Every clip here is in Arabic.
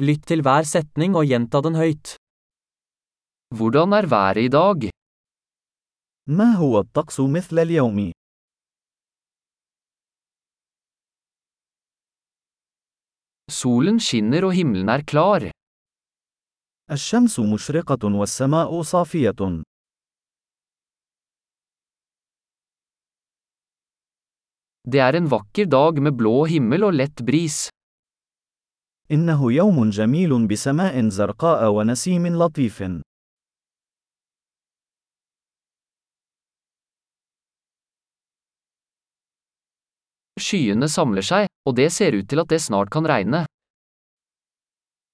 Lytt til hver setning og gjenta den høyt. Hvordan er været i dag? ما هو الطقس مثل اليوم؟ Solen skinner og himmelen er klar. الشمس مشرقة والسماء صافية. Det er en vakker dag med blå himmel og lett bris. إنه يوم جميل بسماء زرقاء ونسيم لطيف. Skyene samler seg, og det ser ut til at det snart kan regne.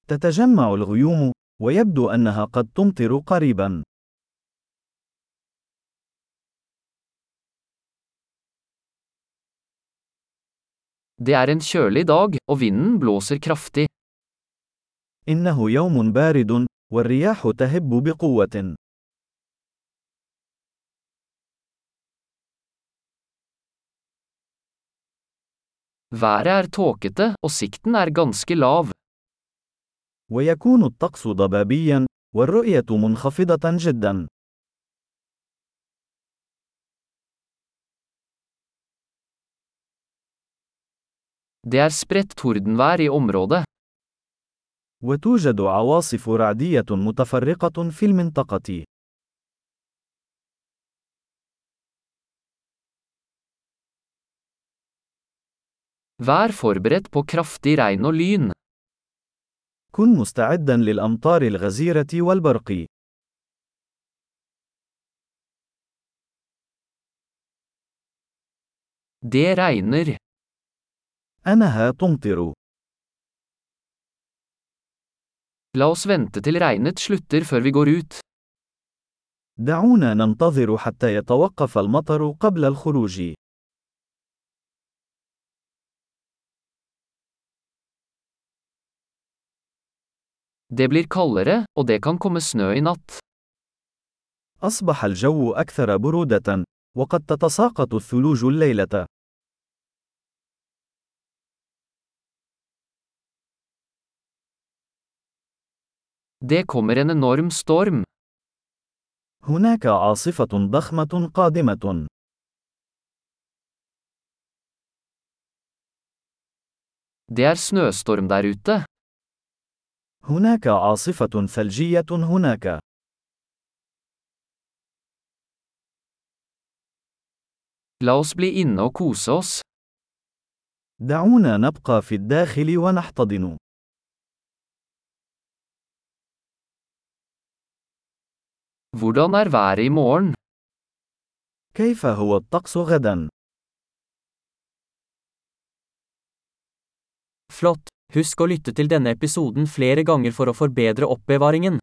تتجمع الغيوم، ويبدو أنها قد تمطر قريبا. Det er en kjølig dag, og vinden blåser kraftig. إنه يوم بارد، والرياح تهب بقوة. Været er tåkete, og sikten er ganske lav. ويكون الطقس ضبابيا، والرؤية منخفضة جدا. Det er spredt tordenvær i området. وتوجد عواصف رعدية متفرقة في المنطقة. Vær forberedt på kraftig regn og lyn. كن مستعدا للأمطار الغزيرة والبرق. Det regner. أنها تمطر. La oss vente til regnet slutter før vi går ut. دعونا ننتظر حتى يتوقف المطر قبل الخروج. Det blir kaldere, og det kan komme snø i natt. أصبح الجو أكثر برودة، وقد تتساقط الثلوج الليلة. Det kommer en enorm storm. هناك عاصفة ضخمة قادمة. Det er snøstorm der ute. هناك عاصفة ثلجية هناك. La oss bli inne og kose oss. دعونا نبقى في الداخل ونحتضن. Hvordan er været i morgen? كيف هو الطقس غدا؟ Flott! Husk å lytte til denne episoden flere ganger for å forbedre oppbevaringen.